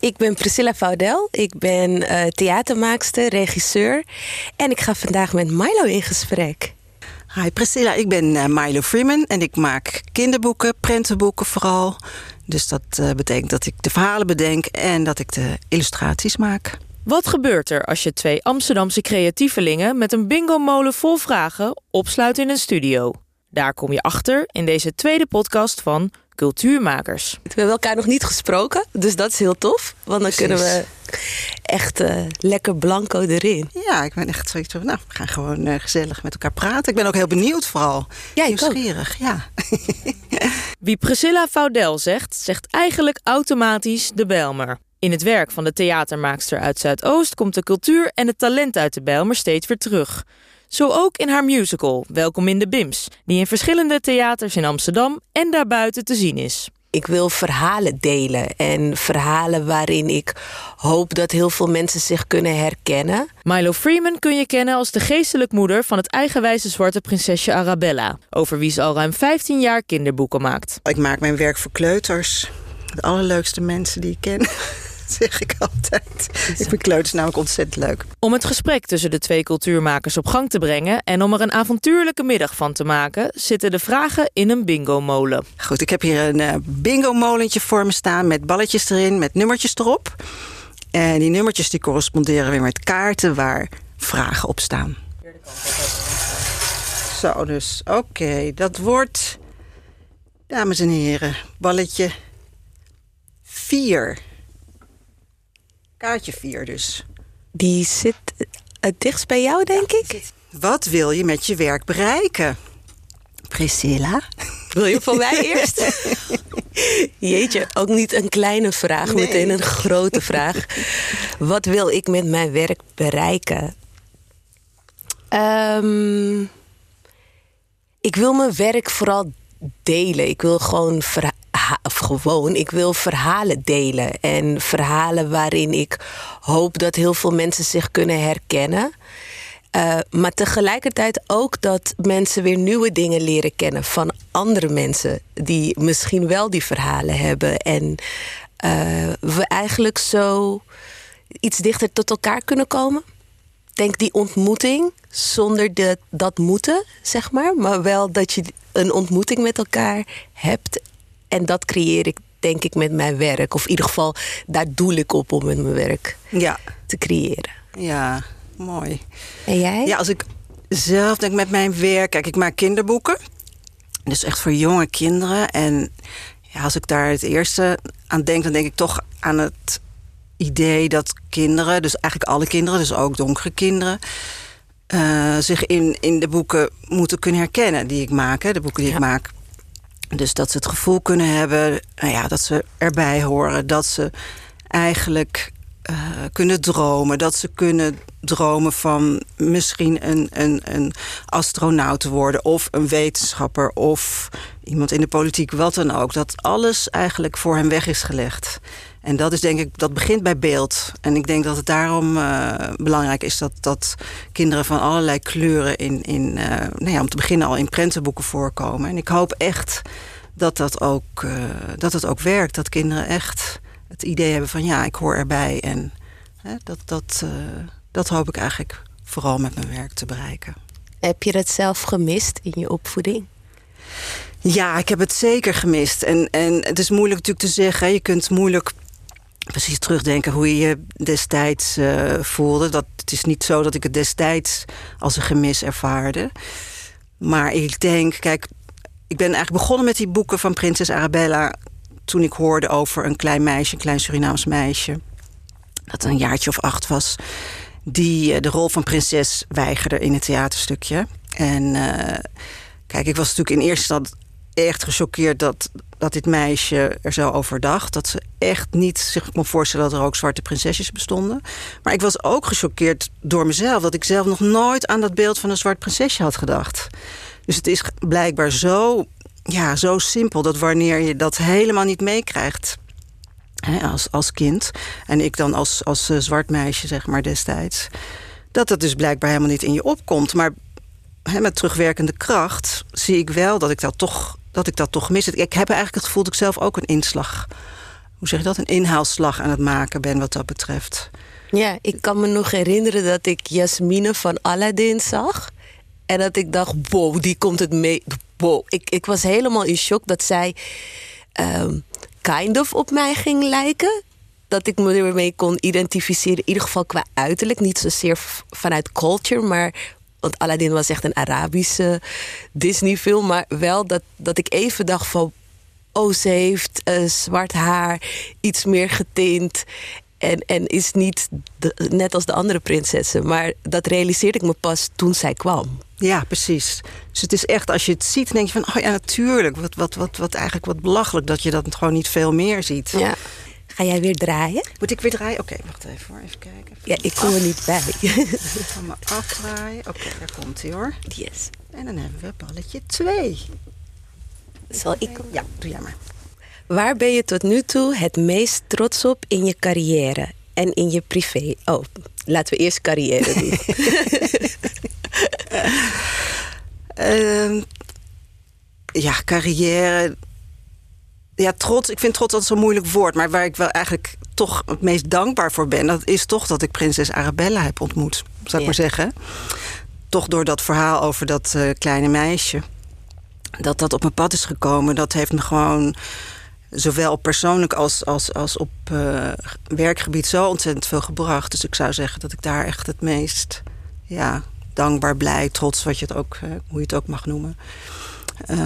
Ik ben Priscilla Vaudel. Ik ben uh, theatermaakster, regisseur. En ik ga vandaag met Milo in gesprek. Hi Priscilla, ik ben uh, Milo Freeman en ik maak kinderboeken, prentenboeken vooral. Dus dat uh, betekent dat ik de verhalen bedenk en dat ik de illustraties maak. Wat gebeurt er als je twee Amsterdamse creatievelingen met een bingo-molen vol vragen opsluit in een studio? Daar kom je achter in deze tweede podcast van Cultuurmakers. We hebben elkaar nog niet gesproken, dus dat is heel tof. Want dan kunnen we echt uh, lekker blanco erin. Ja, ik ben echt zoiets van, nou, we gaan gewoon uh, gezellig met elkaar praten. Ik ben ook heel benieuwd vooral. Ja, Nieuwsgierig, ja. Wie Priscilla Faudel zegt, zegt eigenlijk automatisch de Belmer. In het werk van de theatermaakster uit Zuidoost komt de cultuur en het talent uit de Belmer steeds weer terug. Zo ook in haar musical Welkom in de Bims, die in verschillende theaters in Amsterdam en daarbuiten te zien is. Ik wil verhalen delen en verhalen waarin ik hoop dat heel veel mensen zich kunnen herkennen. Milo Freeman kun je kennen als de geestelijk moeder van het eigenwijze zwarte prinsesje Arabella, over wie ze al ruim 15 jaar kinderboeken maakt. Ik maak mijn werk voor kleuters, de allerleukste mensen die ik ken. zeg ik altijd. Ik vind kleuters namelijk ontzettend leuk. Om het gesprek tussen de twee cultuurmakers op gang te brengen... en om er een avontuurlijke middag van te maken... zitten de vragen in een bingo-molen. Goed, ik heb hier een uh, bingo-molentje voor me staan... met balletjes erin, met nummertjes erop. En die nummertjes die corresponderen weer met kaarten... waar vragen op staan. Zo, dus oké. Dat wordt, dames en heren, balletje 4. Kaartje 4 dus. Die zit het dichtst bij jou, denk ik. Wat wil je met je werk bereiken? Priscilla? Wil je van mij eerst? Jeetje, ook niet een kleine vraag, nee. meteen een grote vraag. Wat wil ik met mijn werk bereiken? Um, ik wil mijn werk vooral delen. Ik wil gewoon of gewoon, ik wil verhalen delen. En verhalen waarin ik hoop dat heel veel mensen zich kunnen herkennen. Uh, maar tegelijkertijd ook dat mensen weer nieuwe dingen leren kennen van andere mensen die misschien wel die verhalen hebben. En uh, we eigenlijk zo iets dichter tot elkaar kunnen komen. Denk die ontmoeting zonder de, dat moeten, zeg maar. Maar wel dat je een ontmoeting met elkaar hebt en dat creëer ik denk ik met mijn werk. Of in ieder geval, daar doel ik op om met mijn werk ja. te creëren. Ja, mooi. En jij? Ja, als ik zelf denk met mijn werk... Kijk, ik maak kinderboeken. Dus echt voor jonge kinderen. En ja, als ik daar het eerste aan denk... dan denk ik toch aan het idee dat kinderen... dus eigenlijk alle kinderen, dus ook donkere kinderen... Uh, zich in, in de boeken moeten kunnen herkennen die ik maak. Hè, de boeken die ja. ik maak. Dus dat ze het gevoel kunnen hebben nou ja, dat ze erbij horen. Dat ze eigenlijk uh, kunnen dromen. Dat ze kunnen dromen van misschien een, een, een astronaut te worden... of een wetenschapper of iemand in de politiek, wat dan ook. Dat alles eigenlijk voor hen weg is gelegd. En dat is denk ik, dat begint bij beeld. En ik denk dat het daarom uh, belangrijk is dat, dat kinderen van allerlei kleuren in, in uh, nou ja, om te beginnen al in prentenboeken voorkomen. En ik hoop echt dat dat ook, uh, dat het ook werkt. Dat kinderen echt het idee hebben van ja, ik hoor erbij. En hè, dat, dat, dat hoop ik eigenlijk vooral met mijn werk te bereiken. Heb je dat zelf gemist in je opvoeding? Ja, ik heb het zeker gemist. En, en het is moeilijk natuurlijk te zeggen. Je kunt moeilijk precies terugdenken hoe je je destijds uh, voelde. Dat, het is niet zo dat ik het destijds als een gemis ervaarde. Maar ik denk, kijk, ik ben eigenlijk begonnen met die boeken van prinses Arabella... toen ik hoorde over een klein meisje, een klein Surinaams meisje... dat een jaartje of acht was... die uh, de rol van prinses weigerde in het theaterstukje. En uh, kijk, ik was natuurlijk in eerste echt gechoqueerd dat, dat dit meisje er zo over dacht. Dat ze echt niet zich kon voorstellen dat er ook zwarte prinsesjes bestonden. Maar ik was ook gechoqueerd door mezelf. Dat ik zelf nog nooit aan dat beeld van een zwart prinsesje had gedacht. Dus het is blijkbaar zo, ja, zo simpel dat wanneer je dat helemaal niet meekrijgt... als, als kind, en ik dan als, als uh, zwart meisje zeg maar destijds... dat dat dus blijkbaar helemaal niet in je opkomt. Maar met terugwerkende kracht zie ik wel dat ik dat toch dat ik dat toch mis. Ik heb eigenlijk het gevoel dat ik zelf ook een inslag hoe zeg je dat, een inhaalslag aan het maken ben wat dat betreft. Ja, ik kan me nog herinneren dat ik Jasmine van Aladdin zag. En dat ik dacht, wow, die komt het mee. Wow. Ik, ik was helemaal in shock dat zij um, kind of op mij ging lijken. Dat ik me ermee kon identificeren. In ieder geval qua uiterlijk. Niet zozeer vanuit culture, maar want Aladdin was echt een Arabische Disney-film. Maar wel dat, dat ik even dacht van... Oh, ze heeft uh, zwart haar, iets meer getint. En, en is niet net als de andere prinsessen. Maar dat realiseerde ik me pas toen zij kwam. Ja, precies. Dus het is echt, als je het ziet, denk je van... oh ja, natuurlijk. Wat, wat, wat, wat eigenlijk wat belachelijk dat je dat gewoon niet veel meer ziet. Ja. Ga jij weer draaien? Moet ik weer draaien? Oké, wacht even hoor. Even kijken. ja, ik kom er niet bij. Ik ga me afdraaien. Oké, daar komt hij hoor. Yes. En dan hebben we balletje 2. Zal ik? Ja, doe jij maar. Waar ben je tot nu toe het meest trots op in je carrière en in je privé? Oh, laten we eerst carrière doen. uh, ja, carrière. Ja, trots. Ik vind trots altijd zo'n moeilijk woord. Maar waar ik wel eigenlijk toch het meest dankbaar voor ben... dat is toch dat ik prinses Arabella heb ontmoet. Zou ik Ja. maar zeggen. Toch door dat verhaal over dat eh, kleine meisje. Dat dat op mijn pad is gekomen. Dat heeft me gewoon zowel persoonlijk als, als, als op eh, werkgebied zo ontzettend veel gebracht. Dus ik zou zeggen dat ik daar echt het meest ja, dankbaar, blij, trots, wat je het ook, eh, hoe je het ook mag noemen. Eh,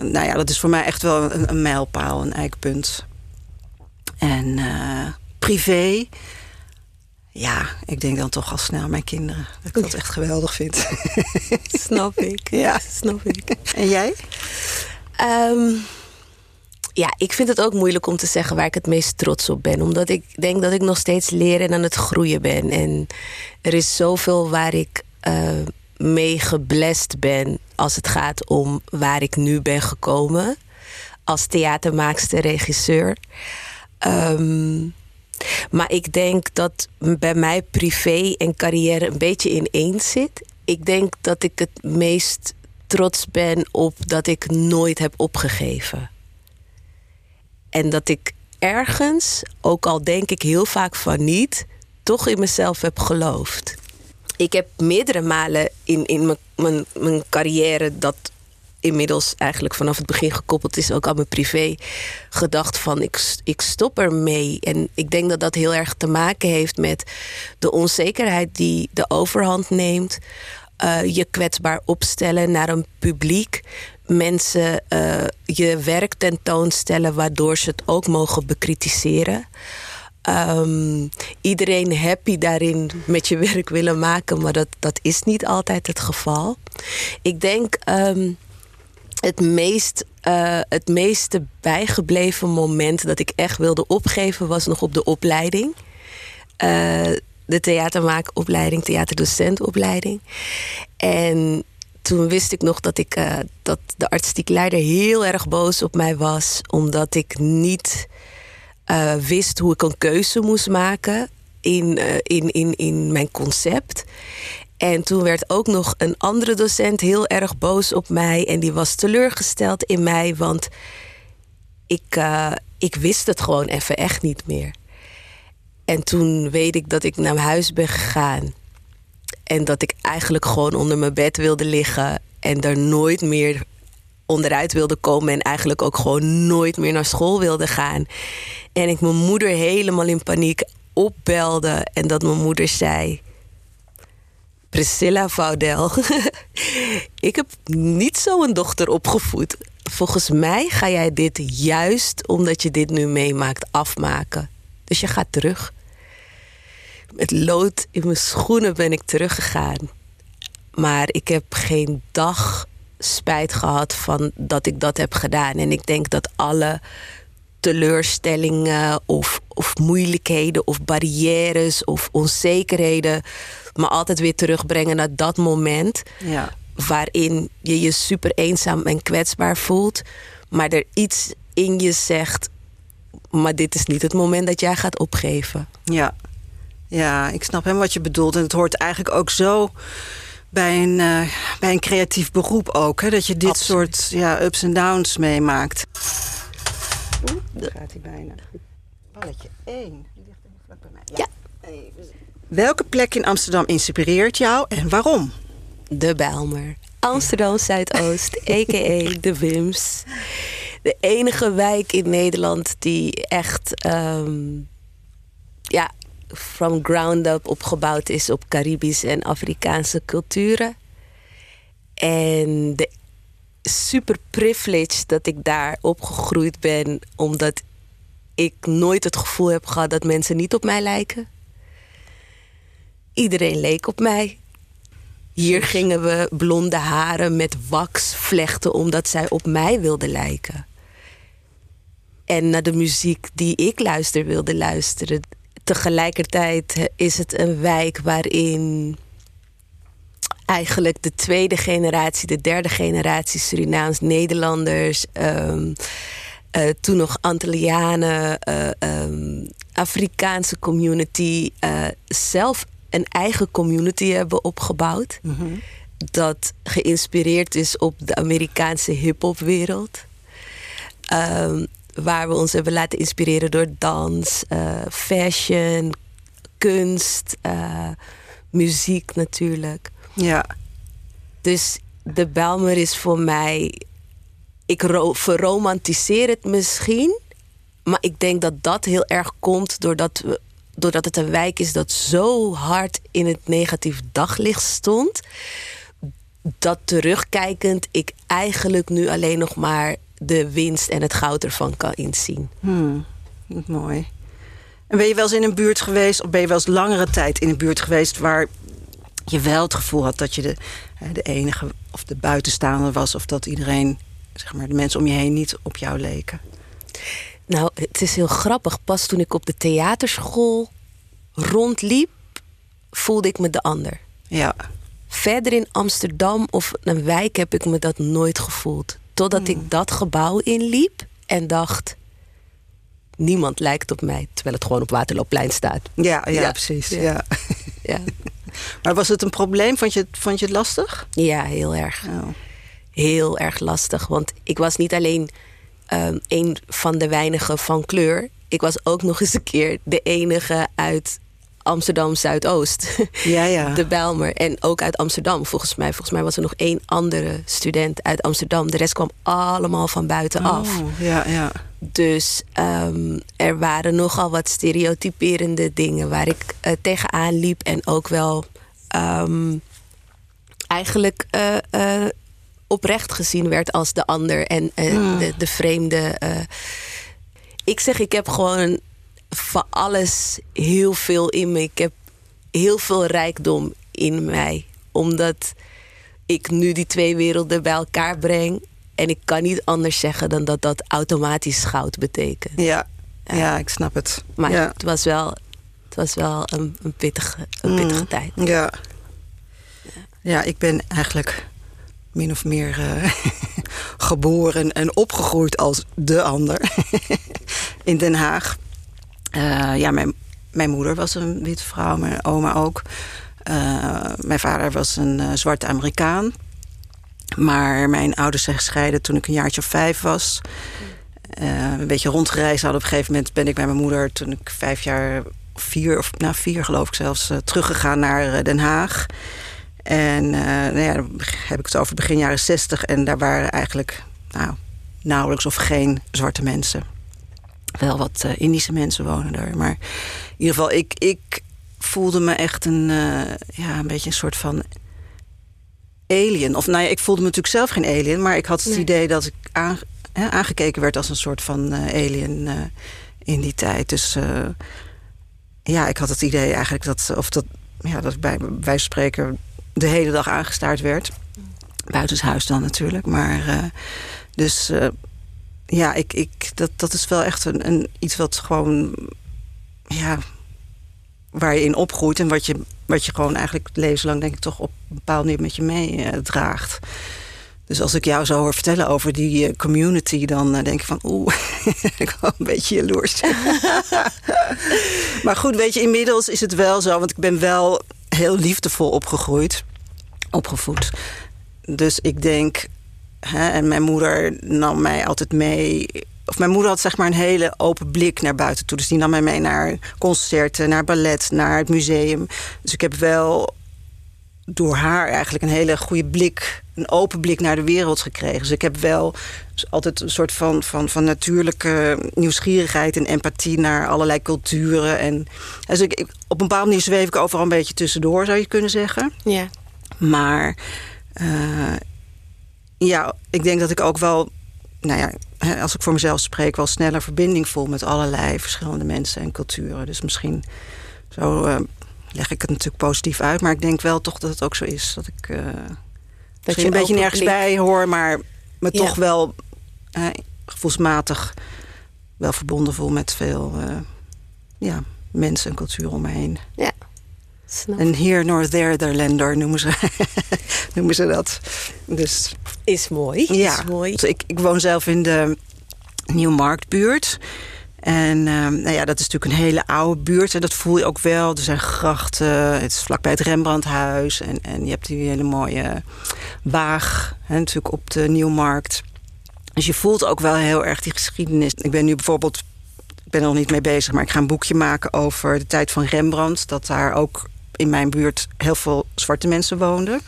nou ja, dat is voor mij echt wel een, een mijlpaal, een eikpunt. En eh, privé, ja, ik denk dan toch al snel aan mijn kinderen. Dat ik dat echt geweldig vind. Snap ik. Ja. snap ik. en jij? Ehm, ja, ik vind het ook moeilijk om te zeggen waar ik het meest trots op ben. Omdat ik denk dat ik nog steeds leren en aan het groeien ben. En er is zoveel waar ik eh, mee geblest ben als het gaat om waar ik nu ben gekomen. Als theatermaakster, regisseur. Ehm, maar ik denk dat bij mij privé en carrière een beetje ineens zit. Ik denk dat ik het meest trots ben op dat ik nooit heb opgegeven. En dat ik ergens, ook al denk ik heel vaak van niet, toch in mezelf heb geloofd. Ik heb meerdere malen in, in mijn, mijn, carrière, dat inmiddels eigenlijk vanaf het begin gekoppeld is, ook aan mijn privé, gedacht van ik, ik stop ermee. En ik denk dat dat heel erg te maken heeft met de onzekerheid die de overhand neemt. Uh, je kwetsbaar opstellen naar een publiek. Mensen uh, je werk tentoonstellen waardoor ze het ook mogen bekritiseren. Um, iedereen happy daarin met je werk willen maken, maar dat, dat is niet altijd het geval. Ik denk um, het, meest, uh, het meeste bijgebleven moment dat ik echt wilde opgeven was nog op de opleiding. Uh, de theatermaakopleiding, theaterdocentopleiding. En toen wist ik nog dat, ik, uh, dat de artistiek leider heel erg boos op mij was, omdat ik niet uh, wist hoe ik een keuze moest maken in, uh, in, in, in mijn concept. En toen werd ook nog een andere docent heel erg boos op mij. En die was teleurgesteld in mij, want ik, uh, ik wist het gewoon even echt niet meer. En toen weet ik dat ik naar huis ben gegaan. En dat ik eigenlijk gewoon onder mijn bed wilde liggen. En er nooit meer onderuit wilde komen. En eigenlijk ook gewoon nooit meer naar school wilde gaan. En ik mijn moeder helemaal in paniek opbelde. En dat mijn moeder zei... Priscilla Vaudel, ik heb niet zo een dochter opgevoed. Volgens mij ga jij dit juist omdat je dit nu meemaakt afmaken. Dus je gaat terug. Met lood in mijn schoenen ben ik teruggegaan. Maar ik heb geen dag spijt gehad van dat ik dat heb gedaan. En ik denk dat alle teleurstellingen of, of moeilijkheden of barrières of onzekerheden me altijd weer terugbrengen naar dat moment. Ja. Waarin je je super eenzaam en kwetsbaar voelt. Maar er iets in je zegt. Maar dit is niet het moment dat jij gaat opgeven. Ja, ja ik snap hem wat je bedoelt. En het hoort eigenlijk ook zo bij een, uh, bij een creatief beroep ook. Hè? Dat je dit Absoluut. soort ja, ups en downs meemaakt. Oeh, daar gaat hij bijna. balletje 1. Die ligt even vlak bij mij. Ja. Welke plek in Amsterdam inspireert jou en waarom? De Bijlmer. Amsterdam Zuidoost, a.k.a. de Wims. De enige wijk in Nederland die echt ehm, ja, from ground up opgebouwd is op Caribische en Afrikaanse culturen. En de super privilege dat ik daar opgegroeid ben, omdat ik nooit het gevoel heb gehad dat mensen niet op mij lijken. Iedereen leek op mij. Hier gingen we blonde haren met wax vlechten omdat zij op mij wilden lijken. En naar de muziek die ik luister wilde luisteren. Tegelijkertijd is het een wijk waarin eigenlijk de tweede generatie, de derde generatie Surinaams Nederlanders, um, uh, toen nog Antillianen, uh, um, Afrikaanse community uh, zelf een eigen community hebben opgebouwd. Mm -hmm. Dat geïnspireerd is op de Amerikaanse hip-hopwereld. Um, waar we ons hebben laten inspireren door dans, fashion, kunst, muziek natuurlijk. Ja. Dus de Belmer is voor mij. Ik verromantiseer het misschien. Maar ik denk dat dat heel erg komt doordat, we, doordat het een wijk is dat zo hard in het negatief daglicht stond. Dat terugkijkend ik eigenlijk nu alleen nog maar de winst en het goud ervan kan inzien. Hmm, mooi. En ben je wel eens in een buurt geweest, of ben je wel eens langere tijd in een buurt geweest waar je wel het gevoel had dat je de, de enige of de buitenstaander was, of dat iedereen, zeg maar, de mensen om je heen niet op jou leken? Nou, het is heel grappig. Pas toen ik op de theaterschool rondliep, voelde ik me de ander. Ja. Verder in Amsterdam of een wijk heb ik me dat nooit gevoeld. Totdat hmm. ik dat gebouw inliep en dacht: niemand lijkt op mij, terwijl het gewoon op Waterloopplein staat. Ja, ja, ja. precies. Ja. ja. Maar was het een probleem? Vond je het, vond je het lastig? Ja, heel erg. Oh. Heel erg lastig. Want ik was niet alleen um, een van de weinigen van kleur. Ik was ook nog eens een keer de enige uit Amsterdam Zuidoost. Ja, ja. De Bijlmer. En ook uit Amsterdam, volgens mij. Volgens mij was er nog één andere student uit Amsterdam. De rest kwam allemaal van buitenaf. Oh, ja, ja. Dus um, er waren nogal wat stereotyperende dingen waar ik uh, tegenaan liep. En ook wel um, eigenlijk uh, uh, oprecht gezien werd als de ander en de, de, vreemde. ik zeg, ik heb gewoon van alles heel veel in me. Ik heb heel veel rijkdom in mij. Omdat ik nu die twee werelden bij elkaar breng. En ik kan niet anders zeggen dan dat dat automatisch goud betekent. Ja, ja. ja ik snap het. Maar ja. het was wel, het was wel een, een pittige, een pittige mm, tijd. Ja. ja, ik ben eigenlijk min of meer uh, geboren en opgegroeid als de ander in Den Haag. Uh, ja, mijn, mijn moeder was een witte vrouw, mijn oma ook. Uh, mijn vader was een uh, zwarte Amerikaan. Maar mijn ouders zijn gescheiden toen ik een jaartje of vijf was. een beetje rondgereisd hadden. Op een gegeven moment ben ik bij mijn moeder... toen ik vijf jaar, vier, of nou vier geloof ik zelfs... teruggegaan naar Den Haag. En nou ja, dan heb ik het over begin jaren zestig. En daar waren eigenlijk nou, nauwelijks of geen zwarte mensen wel wat uh, Indische mensen wonen daar. Maar in ieder geval, ik, ik voelde me echt een, uh, ja, een beetje een soort van alien. Of nou ja, ik voelde me natuurlijk zelf geen alien, maar ik had het nee. idee dat ik aan, hè, aangekeken werd als een soort van uh, alien in die tijd. Dus ja, ik had het idee eigenlijk dat, of dat, ja, dat bij wijze spreken de hele dag aangestaard werd. Buitenshuis dan natuurlijk, maar dus ja, ik, ik, dat, dat is wel echt een, een, iets wat gewoon... Ja, waar je in opgroeit en wat je, wat je gewoon eigenlijk levenslang denk ik toch op een bepaalde manier met je meedraagt. Uh, dus als ik jou zo hoor vertellen over die uh, community, dan uh, denk ik van oeh, ik ben een beetje jaloers. maar goed, weet je, inmiddels is het wel zo, want ik ben wel heel liefdevol opgegroeid, opgevoed. Dus ik denk, Hè, en mijn moeder nam mij altijd mee of mijn moeder had zeg maar een hele open blik naar buiten toe. Dus die nam mij mee naar concerten, naar ballet, naar het museum. Dus ik heb wel door haar eigenlijk een hele goede blik, een open blik naar de wereld gekregen. Dus ik heb wel altijd een soort van, van, van natuurlijke nieuwsgierigheid en empathie naar allerlei culturen. En dus ik, op een bepaalde manier zweef ik overal een beetje tussendoor, zou je kunnen zeggen. Ja. Maar uh, ja, ik denk dat ik ook wel, nou ja, als ik voor mezelf spreek, wel sneller verbinding voel met allerlei verschillende mensen en culturen. Dus misschien zo uh, leg ik het natuurlijk positief uit, maar ik denk wel toch dat het ook zo is. Dat ik uh, dat je een beetje nergens bij hoor, maar me ja. toch wel gevoelsmatig wel verbonden voel met veel ja, mensen en cultuur om me heen. Ja. Een hier nor there Lander noemen ze, noemen ze dat. Dus, is mooi. Ja, is mooi. Dus ik, ik woon zelf in de Nieuwmarktbuurt. En uh, nou ja, dat is natuurlijk een hele oude buurt. En dat voel je ook wel. Er zijn grachten. Het is vlakbij het Rembrandthuis. En, en je hebt die hele mooie waag. Hè, natuurlijk op de Nieuwmarkt. Dus je voelt ook wel heel erg die geschiedenis. Ik ben nu bijvoorbeeld ik ben er nog niet mee bezig, maar ik ga een boekje maken over de tijd van Rembrandt. Dat daar ook in mijn buurt heel veel zwarte mensen woonden.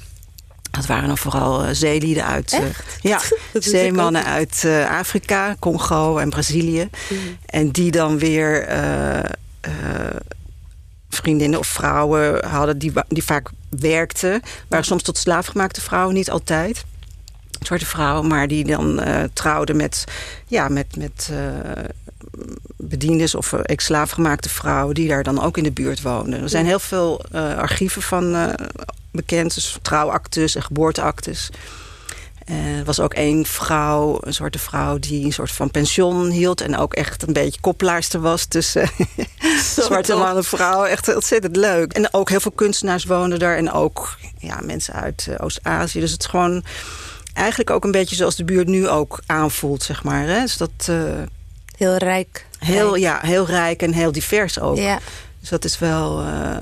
Dat waren dan vooral uh, zeelieden uit. Uh, ja, zeemannen uit uh, Afrika, Congo en Brazilië. Mm. En die dan weer vriendinnen of vrouwen hadden die, die vaak werkten. Waren soms tot slaafgemaakte vrouwen, niet altijd. Zwarte vrouwen, maar die dan trouwden met, ja, met, met bediendes of eh, ex-slaafgemaakte vrouwen... die daar dan ook in de buurt woonden. Er zijn heel veel uh, archieven van uh, bekend. Dus trouwactes en geboorteactes. er was ook één vrouw, een soort vrouw... die een soort van pension hield... en ook echt een beetje koppelaarster was tussen zwarte man en vrouw. Echt ontzettend leuk. En ook heel veel kunstenaars woonden daar. En ook ja, mensen uit Oost-Azië. Dus het is gewoon eigenlijk ook een beetje zoals de buurt nu ook aanvoelt, zeg maar. Hè? Dus dat Heel rijk. Heel, ja, heel rijk en heel divers ook. Ja. Dus dat is wel, uh,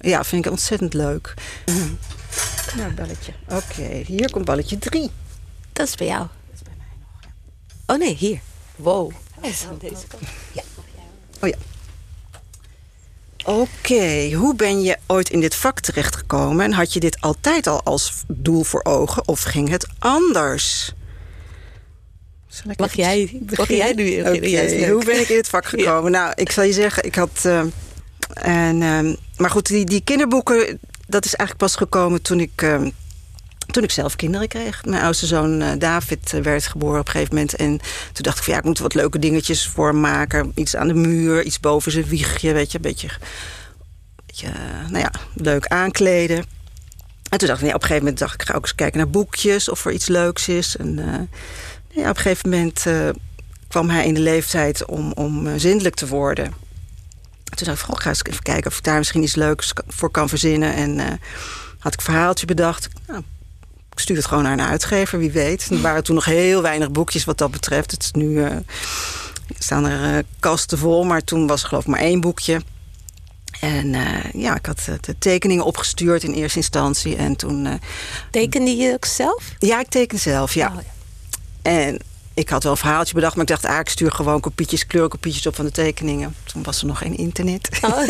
ja, vind ik ontzettend leuk. Mm. Nou, balletje. Oké, hier komt balletje drie. Dat is bij jou. Dat is bij mij nog, ja. Oh nee, hier. Wow. Is aan deze kant. Ja. Oh ja. Oké, hoe ben je ooit in dit vak terechtgekomen? En had je dit altijd al als doel voor ogen of ging het anders? Mag jij, mag jij nu okay. Hoe ben ik in het vak gekomen? Nou, ik zal je zeggen, ik had... Uh, en, uh, maar goed, die, die kinderboeken, dat is eigenlijk pas gekomen toen ik... Uh, toen ik zelf kinderen kreeg. Mijn oudste zoon uh, David uh, werd geboren op een gegeven moment. En toen dacht ik van ja, ik moet wat leuke dingetjes voor hem maken. Iets aan de muur, iets boven zijn wiegje, weet je. Een beetje, beetje nou ja, leuk aankleden. En toen dacht ik, nee, op een gegeven moment dacht ik, ga ook eens kijken naar boekjes of er iets leuks is. En ja, op een gegeven moment uh, kwam hij in de leeftijd om, om uh, zindelijk te worden. Toen dacht ik, goh, ga eens even kijken of ik daar misschien iets leuks voor kan verzinnen. En uh, had ik een verhaaltje bedacht. Nou, ik stuur het gewoon naar een uitgever, wie weet. Er waren toen nog heel weinig boekjes wat dat betreft. Het is nu staan er kasten vol, maar toen was er geloof ik maar één boekje. En ja, ik had de tekeningen opgestuurd in eerste instantie. En toen... Tekende je ook zelf? Ja, ik teken zelf, ja. Oh, ja. En ik had wel een verhaaltje bedacht, maar ik dacht, ah, ik stuur gewoon kopietjes, kleurkopietjes op van de tekeningen. Toen was er nog geen internet. Oh.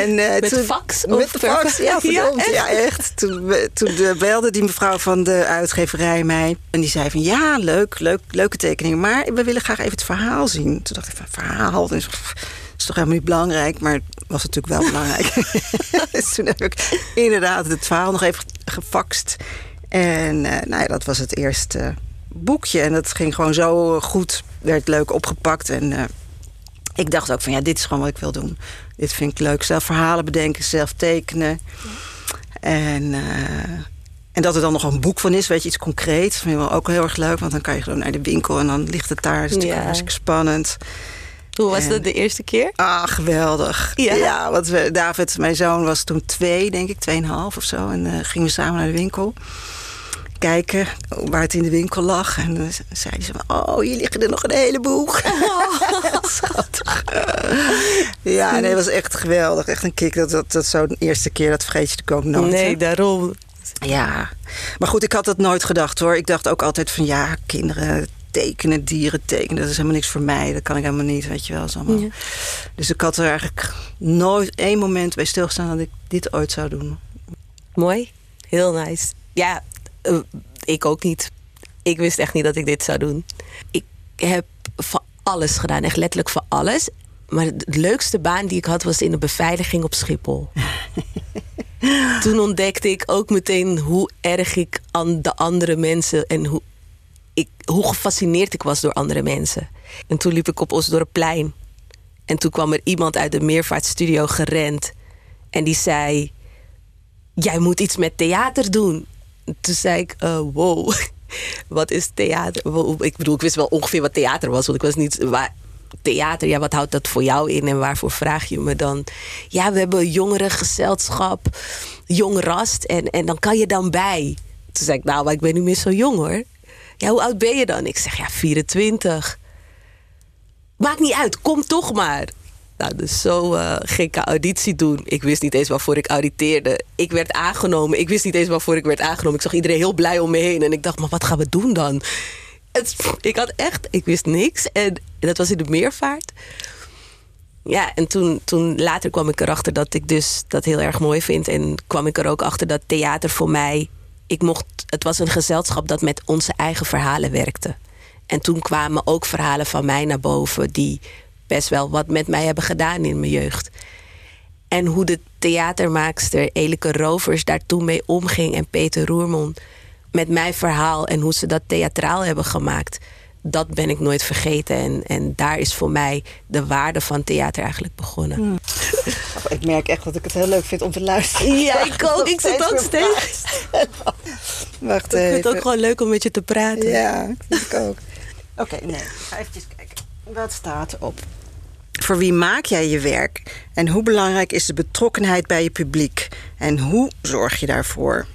en, uh, met toen, fax? Met de fax, ja, verdomd, ja, echt. Ja, echt. Toen, toen belde die mevrouw van de uitgeverij mij. En die zei van, ja, leuk, leuk leuke tekeningen. Maar we willen graag even het verhaal zien. Toen dacht ik van, verhaal? Dat is, is toch helemaal niet belangrijk? Maar het was natuurlijk wel belangrijk. dus toen heb ik inderdaad het verhaal nog even gefaxt. En uh, nou ja, dat was het eerste boekje. En dat ging gewoon zo goed. Werd leuk opgepakt. En uh, ik dacht ook van ja, dit is gewoon wat ik wil doen. Dit vind ik leuk. Zelf verhalen bedenken, zelf tekenen. En, en dat er dan nog een boek van is, weet je, iets concreets. Dat vind ik ook heel erg leuk. Want dan kan je gewoon naar de winkel en dan ligt het daar. Dat is natuurlijk ja. hartstikke spannend. Hoe was dat de eerste keer? Ah, geweldig. Ja, ja want we, David, mijn zoon, was toen twee, denk ik, tweeënhalf of zo. En uh, gingen we samen naar de winkel kijken waar het in de winkel lag. En dan zei hij zo, oh, hier liggen er nog een heleboel. Oh. Schattig. ja, nee, het was echt geweldig. Echt een kick. Dat, dat, dat zo'n eerste keer, dat vergeet je natuurlijk ook nooit. Nee, daarom. Ja, maar goed, ik had dat nooit gedacht hoor. Ik dacht ook altijd van ja, kinderen tekenen, dieren tekenen. Dat is helemaal niks voor mij. Dat kan ik helemaal niet, weet je wel. Allemaal. Ja. Dus ik had er eigenlijk nooit één moment bij stilgestaan dat ik dit ooit zou doen. Mooi, heel nice. Ja, uh, ik ook niet. Ik wist echt niet dat ik dit zou doen. Ik heb van alles gedaan, echt letterlijk van alles. Maar de leukste baan die ik had was in de beveiliging op Schiphol. Toen ontdekte ik ook meteen hoe erg ik aan de andere mensen en hoe, ik, hoe gefascineerd ik was door andere mensen. En toen liep ik op Osdorpplein. En toen kwam er iemand uit de meervaartstudio gerend. En die zei: Jij moet iets met theater doen. Toen zei ik: uh, Wow, wat is theater? Ik bedoel, ik wist wel ongeveer wat theater was, want ik was niet. Theater, ja, wat houdt dat voor jou in en waarvoor vraag je me dan? Ja, we hebben jongerengezelschap, jong rast en, en dan kan je dan bij. Toen zei ik, nou, maar ik ben niet meer zo jong hoor. Ja, hoe oud ben je dan? Ik zeg, ja, 24. Maakt niet uit, kom toch maar. Nou, dus zo uh, ging ik auditie doen. Ik wist niet eens waarvoor ik auditeerde. Ik werd aangenomen. Ik wist niet eens waarvoor ik werd aangenomen. Ik zag iedereen heel blij om me heen. En ik dacht, maar wat gaan we doen dan? Het, ik had echt, ik wist niks. En dat was in de meervaart. Ja, en toen, toen later kwam ik erachter dat ik dus dat heel erg mooi vind. En kwam ik er ook achter dat theater voor mij. Ik mocht, het was een gezelschap dat met onze eigen verhalen werkte. En toen kwamen ook verhalen van mij naar boven die best wel wat met mij hebben gedaan in mijn jeugd. En hoe de theatermaakster Elike Rovers daar toen mee omging en Peter Roermond met mijn verhaal en hoe ze dat theatraal hebben gemaakt, dat ben ik nooit vergeten. En, en daar is voor mij de waarde van theater eigenlijk begonnen. Hmm. ik merk echt dat ik het heel leuk vind om te luisteren. Ja, ik ook. Ik zit ook steeds. Wacht even. Ik vind het ook gewoon leuk om met je te praten. Ja, vind ik ook. Oké, nee. Ga even kijken. Wat staat erop? Voor wie maak jij je werk? En hoe belangrijk is de betrokkenheid bij je publiek? En hoe zorg je daarvoor?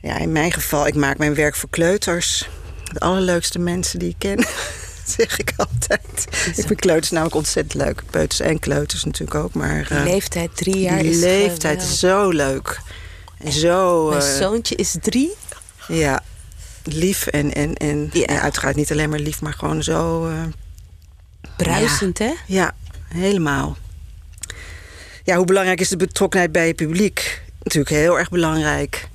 Ja, in mijn geval, ik maak mijn werk voor kleuters. De allerleukste mensen die ik ken, zeg ik altijd. Ik vind kleuters namelijk ontzettend leuk. Peuters en kleuters natuurlijk ook. Maar, die uh, leeftijd, drie jaar die is leeftijd is zo leuk. En zo... Mijn uh, zoontje is drie. Ja, lief en, en, en, ja. en, uiteraard niet alleen maar lief, maar gewoon zo... Uh, Bruisend, ja. hè? Ja, helemaal. Ja, hoe belangrijk is de betrokkenheid bij je publiek? Natuurlijk heel erg belangrijk.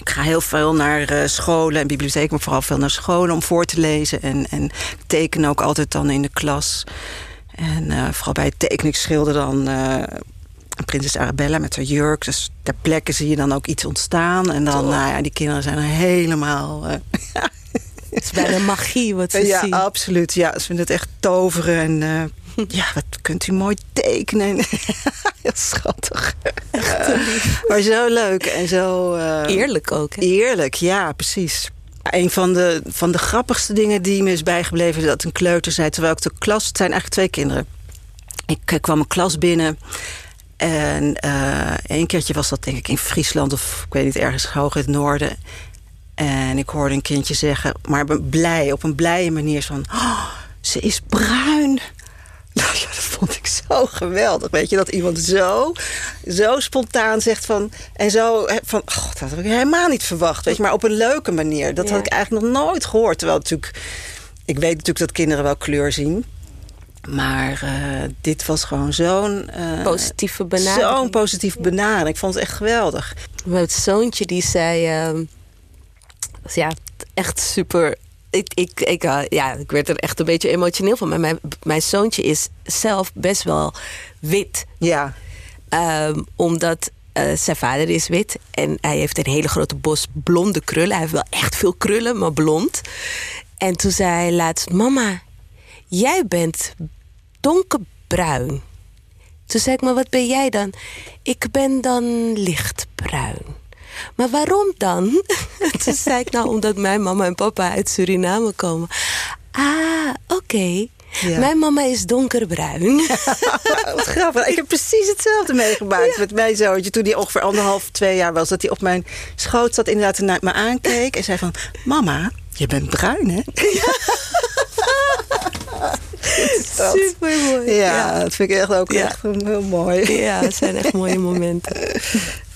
Ik ga heel veel naar uh, scholen en bibliotheken, maar vooral veel naar scholen om voor te lezen. En, en tekenen ook altijd dan in de klas. En uh, vooral bij het tekenen, ik schilder dan uh, prinses Arabella met haar jurk. Dus ter plekke zie je dan ook iets ontstaan. En dan, nou ja, die kinderen zijn er helemaal... Het is bijna magie wat ze ja, zien. Ja, absoluut. Ja, ze vinden het echt toveren. En uh, ja, wat kunt u mooi tekenen. Heel schattig. Echt maar zo leuk en zo... Uh, eerlijk ook. Hè? Eerlijk, ja, precies. Een van de, van de grappigste dingen die me is bijgebleven... is dat een kleuter zei, terwijl ik de klas... Het zijn eigenlijk twee kinderen. Ik kwam een klas binnen... En uh, een keertje was dat denk ik in Friesland... of ik weet niet, ergens hoog in het noorden... En ik hoorde een kindje zeggen, maar blij, op een blije manier van... Oh, ze is bruin. Nou ja, dat vond ik zo geweldig. Weet je, dat iemand zo, zo spontaan zegt van... En zo van, oh, dat had ik helemaal niet verwacht. Weet je, maar op een leuke manier. Dat ja. had ik eigenlijk nog nooit gehoord. Terwijl natuurlijk... Ik weet natuurlijk dat kinderen wel kleur zien. Maar uh, dit was gewoon zo'n... Uh, positieve benadering. Zo'n positieve benadering. Ik vond het echt geweldig. Mijn zoontje die zei... Uh ja, echt super. Ik, ik, ik, uh, ja, ik werd er echt een beetje emotioneel van. Maar mijn, mijn zoontje is zelf best wel wit. Ja. Um, omdat uh, zijn vader is wit. En hij heeft een hele grote bos blonde krullen. Hij heeft wel echt veel krullen, maar blond. En toen zei hij laatst... Mama, jij bent donkerbruin. Toen zei ik, maar wat ben jij dan? Ik ben dan lichtbruin. Maar waarom dan? Toen zei ik, nou, omdat mijn mama en papa uit Suriname komen. Ah, oké. Okay. Ja. Mijn mama is donkerbruin. Wat grappig. Ik heb precies hetzelfde meegemaakt ja. met mijn zoontje. Toen hij ongeveer anderhalf, twee jaar was. Dat hij op mijn schoot zat inderdaad en naar me aankeek. En zei van, mama, je bent bruin, hè? Ja. Super mooi. Ja, ja, dat vind ik echt ook echt heel mooi. Ja, het zijn echt mooie momenten.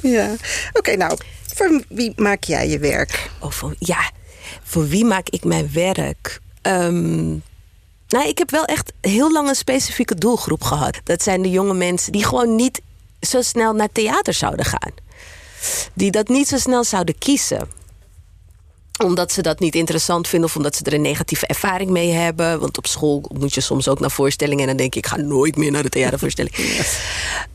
Ja. Oké, nou, voor wie maak jij je werk? Oh, voor, ja. Voor wie maak ik mijn werk? Ehm, nou, ik heb wel echt heel lang een specifieke doelgroep gehad. Dat zijn de jonge mensen die gewoon niet zo snel naar theater zouden gaan. Die dat niet zo snel zouden kiezen omdat ze dat niet interessant vinden of omdat ze er een negatieve ervaring mee hebben. Want op school moet je soms ook naar voorstellingen en dan denk ik, ik ga nooit meer naar de theatervoorstelling.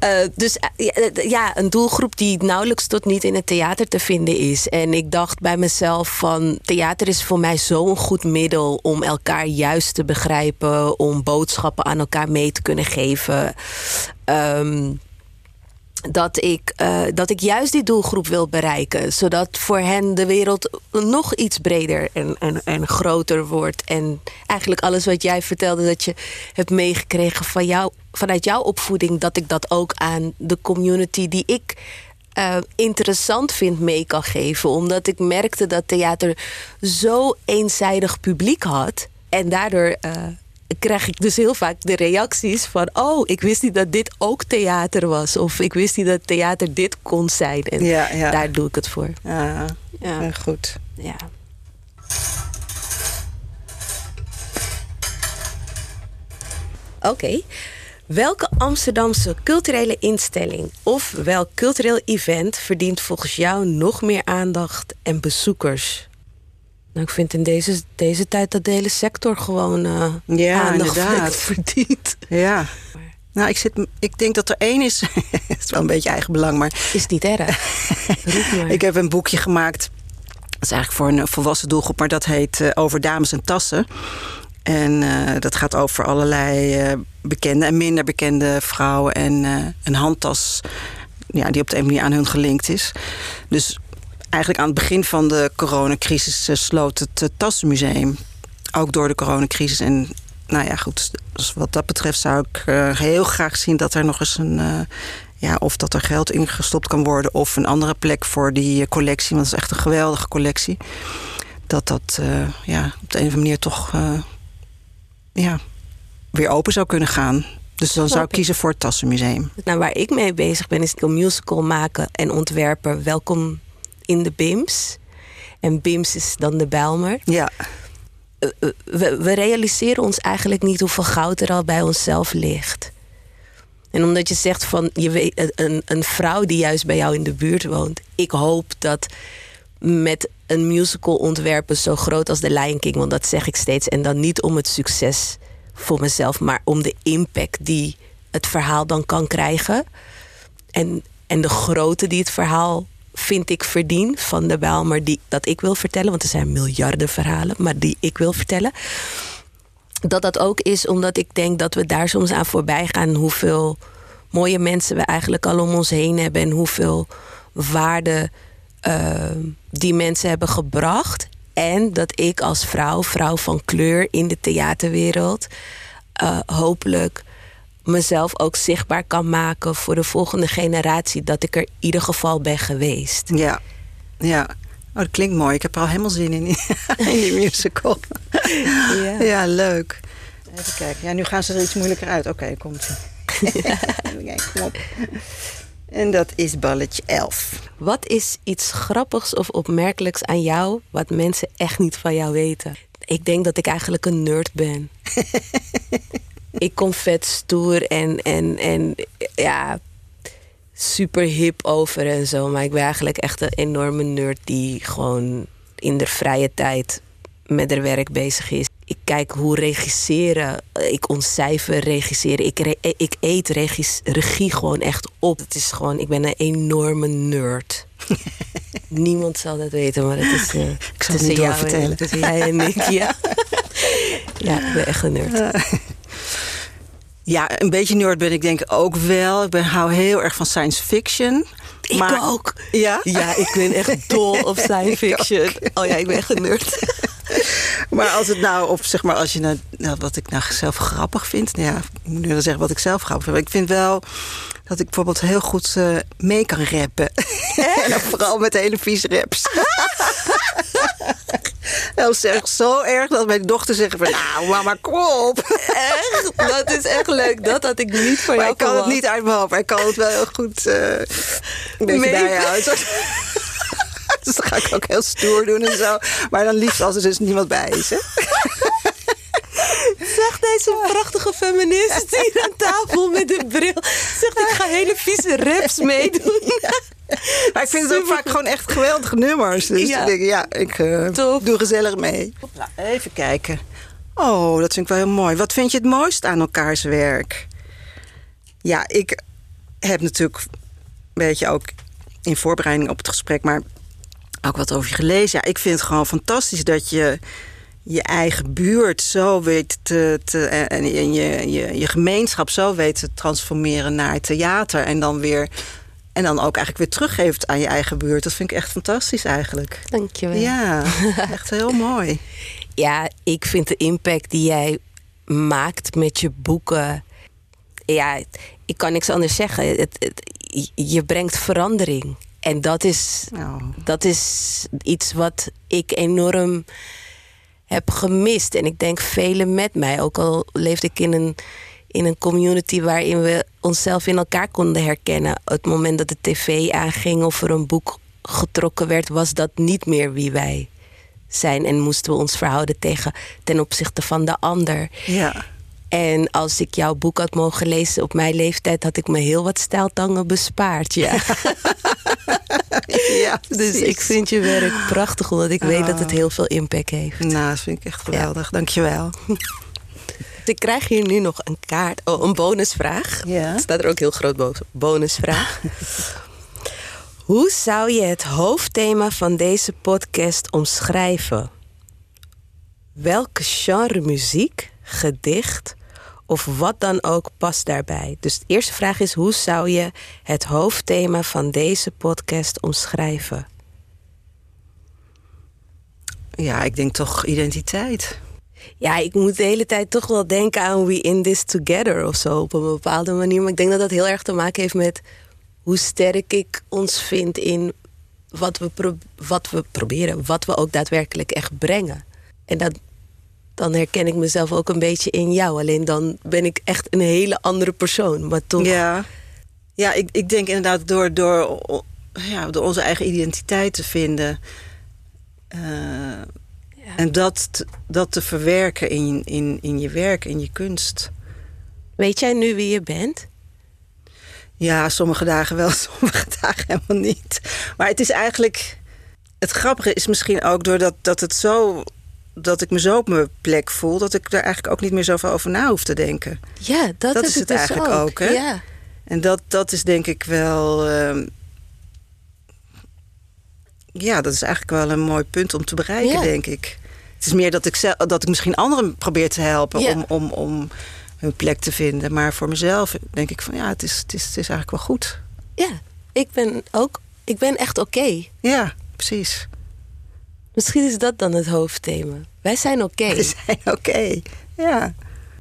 Uh, dus uh, ja, een doelgroep die nauwelijks tot niet in het theater te vinden is. En ik dacht bij mezelf van theater is voor mij zo'n goed middel om elkaar juist te begrijpen, om boodschappen aan elkaar mee te kunnen geven. Um, dat ik, uh, dat ik juist die doelgroep wil bereiken. Zodat voor hen de wereld nog iets breder en, en, en groter wordt. En eigenlijk alles wat jij vertelde dat je hebt meegekregen van jou, vanuit jouw opvoeding, dat ik dat ook aan de community die ik uh, interessant vind mee kan geven. Omdat ik merkte dat theater zo eenzijdig publiek had. En daardoor. Uh, krijg ik dus heel vaak de reacties van... oh, ik wist niet dat dit ook theater was. Of ik wist niet dat theater dit kon zijn. En ja, ja. daar doe ik het voor. Ja, ja. goed. Ja. Oké. Welke Amsterdamse culturele instelling of welk cultureel event verdient volgens jou nog meer aandacht en bezoekers? Nou, ik vind in deze, deze tijd dat de hele sector gewoon uh, ja, aandacht verdient. Ja. Nou, ik, zit, ik denk dat er één is. Het is wel een beetje eigen belang, maar. Is niet erg. ik heb een boekje gemaakt. Dat is eigenlijk voor een volwassen doelgroep, maar dat heet uh, Over Dames en Tassen. En uh, dat gaat over allerlei uh, bekende en minder bekende vrouwen en een handtas ja, die op de een manier aan hun gelinkt is. Dus eigenlijk aan het begin van de coronacrisis eh, sloot het uh, Tassenmuseum. Ook door de coronacrisis. En nou ja, goed. Dus wat dat betreft zou ik uh, heel graag zien dat er nog eens een. Ja, of dat er geld in gestopt kan worden. Of een andere plek voor die collectie. Want het is echt een geweldige collectie. Dat dat ja, op de een of andere manier toch ja, weer open zou kunnen gaan. Dus dan zou ik kiezen voor het Tassenmuseum. Nou, waar ik mee bezig ben, is een musical maken en ontwerpen. Welkom in de BIMS. En BIMS is dan de Bijlmer. Ja. Eh, eh, we, we, realiseren ons eigenlijk niet hoeveel goud er al bij onszelf ligt. En omdat je zegt van je weet, een, een vrouw die juist bij jou in de buurt woont. Ik hoop dat met een musical ontwerpen zo groot als The Lion King, want dat zeg ik steeds. En dan niet om het succes voor mezelf, maar om de impact die het verhaal dan kan krijgen. En, en de grootte die het verhaal vind ik verdien van de Bijlmer die, dat ik wil vertellen. Want er zijn miljarden verhalen, maar die ik wil vertellen. Dat dat ook is omdat ik denk dat we daar soms aan voorbij gaan. Hoeveel mooie mensen we eigenlijk al om ons heen hebben. En hoeveel waarde uh, die mensen hebben gebracht. En dat ik als vrouw, vrouw van kleur in de theaterwereld, uh, hopelijk mezelf ook zichtbaar kan maken voor de volgende generatie. Dat ik er in ieder geval ben geweest. Ja, ja. Oh, dat klinkt mooi. Ik heb er al helemaal zin in, in die musical. ja. ja, leuk. Even kijken. Ja, nu gaan ze er iets moeilijker uit. Oké, komt ja. kom op. En dat is balletje 11. Wat is iets grappigs of opmerkelijks aan jou... wat mensen echt niet van jou weten? Ik denk dat ik eigenlijk een nerd ben. Ik kom vet stoer en, en, en ja, super hip over en zo. Maar ik ben eigenlijk echt een enorme nerd die gewoon in de vrije tijd met haar werk bezig is. Ik kijk hoe regisseren, ik ontcijfer regisseren. Ik, ik eet regie gewoon echt op. Het is gewoon, ik ben een enorme nerd. Niemand zal dat weten, maar het is uh, ik zal het jou vertellen. tussen jij en ik. Ja. ja, ik ben echt een nerd. Ja, een beetje nerd ben ik denk ook wel. Ik ben, hou heel erg van science fiction. Ik ook. Ja? Ja, ik ben echt dol op science fiction. Oh ja, ik ben echt een nerd. maar als het nou op, zeg maar, als je nou, nou wat ik nou zelf grappig vind. Nou ja, ik moet nu wel zeggen wat ik zelf grappig vind. ik vind wel dat ik bijvoorbeeld heel goed uh, mee kan rappen. en vooral met hele vieze raps. Dat is echt zo erg dat mijn dochter zegt van... Nou, mama, kom op. Echt? Dat is echt leuk. Dat had ik niet van jou ik kan het niet uit mijn hoofd. Maar ik kan het wel heel goed uh, een beetje bijhouden. Dus dan ga ik ook heel stoer doen en zo. Maar dan liefst als er dus niemand bij is. Hè? Zegt deze prachtige feminist hier aan tafel met een bril. Zegt ik ga hele vieze raps meedoen. Maar ik vind het ook vaak gewoon echt geweldige nummers. Dus Ja. ik denk, ja, ik eh, doe gezellig mee. Nou, even kijken. Oh, dat vind ik wel heel mooi. Wat vind je het mooist aan elkaars werk? Ja, ik heb natuurlijk een beetje ook in voorbereiding op het gesprek... maar ook wat over je gelezen. Ja, ik vind het gewoon fantastisch dat je je eigen buurt zo weet te... te en en je, je, je gemeenschap zo weet te transformeren naar theater. En dan weer... En dan ook eigenlijk weer teruggeeft aan je eigen buurt. Dat vind ik echt fantastisch eigenlijk. Dankjewel. Ja, echt heel mooi. Ja, ik vind de impact die jij maakt met je boeken. Ja, ik kan niks anders zeggen. Het, het- je brengt verandering. En dat is, Nou, dat is iets wat ik enorm heb gemist. En ik denk velen met mij. Ook al leefde ik in een, in een community waarin we onszelf in elkaar konden herkennen. Het moment dat de tv aanging of er een boek getrokken werd, was dat niet meer wie wij zijn. En moesten we ons verhouden tegen ten opzichte van de ander. ja. En als ik jouw boek had mogen lezen op mijn leeftijd, had ik me heel wat stijltangen bespaard. Ja. ja dus ik vind je werk prachtig, omdat ik weet dat het heel veel impact heeft. Nou, dat vind ik echt geweldig. Dankjewel. Ik krijg hier nu nog een kaart, oh, een bonusvraag. Ja. Staat er ook heel groot boven. Bonusvraag. Hoe zou je het hoofdthema van deze podcast omschrijven? Welke genre muziek, gedicht of wat dan ook past daarbij? Dus de eerste vraag is: hoe zou je het hoofdthema van deze podcast omschrijven? Ja, ik denk toch identiteit. Ja, ik moet de hele tijd toch wel denken aan We In This Together of zo op een bepaalde manier. Maar ik denk dat dat heel erg te maken heeft met hoe sterk ik ons vind in wat we, pro- wat we proberen, wat we ook daadwerkelijk echt brengen. En dat, dan herken ik mezelf ook een beetje in jou. Alleen dan ben ik echt een hele andere persoon. Maar toch, Ja, ja ik, ik denk inderdaad door, door, ja, door onze eigen identiteit te vinden. eh, En dat, te- dat te verwerken in, in, in je werk, in je kunst. weet jij nu wie je bent? Ja, sommige dagen wel, sommige dagen helemaal niet. Maar het is eigenlijk. Het grappige is misschien ook doordat dat het zo. Dat ik me zo op mijn plek voel. dat ik daar eigenlijk ook niet meer zoveel over na hoef te denken. Ja, dat, is het dus eigenlijk ook, hè? Ja. En dat, dat is denk ik wel. ehm, ja, dat is eigenlijk wel een mooi punt om te bereiken, Ja. denk ik. Het is meer dat ik, zelf, dat ik misschien anderen probeer te helpen Ja. om, om, om hun plek te vinden. Maar voor mezelf denk ik van ja, het is, het is, het is eigenlijk wel goed. ja, ik ben ook, ik ben echt oké. Ja, precies. Misschien is dat dan het hoofdthema. Wij zijn oké. We zijn oké. Ja.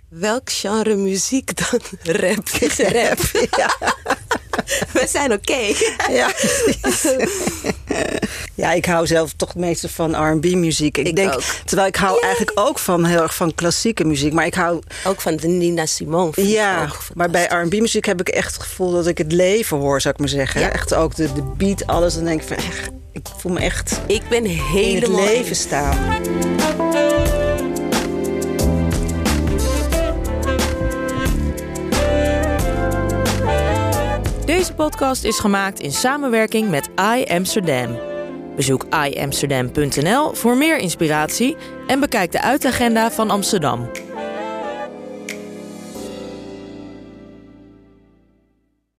Welk genre muziek dan? Rap. is rap. Ja, Wij zijn oké. ja. Ja, ik hou zelf toch het meeste van R&B muziek. Ik, Ik denk, ook. terwijl ik hou eigenlijk ook van heel erg van klassieke muziek, maar ik hou Ook van de Nina Simone. Ja, maar bij fantastisch. R&B muziek heb ik echt het gevoel dat ik het leven hoor, zou ik maar zeggen. Ja. Echt ook de, de beat, alles. Dan denk ik van, echt, ik voel me echt Ik ben in het helemaal... leven staan. Deze podcast is gemaakt in samenwerking met iAmsterdam. Bezoek iamsterdam.nl voor meer inspiratie en bekijk de uitagenda van Amsterdam.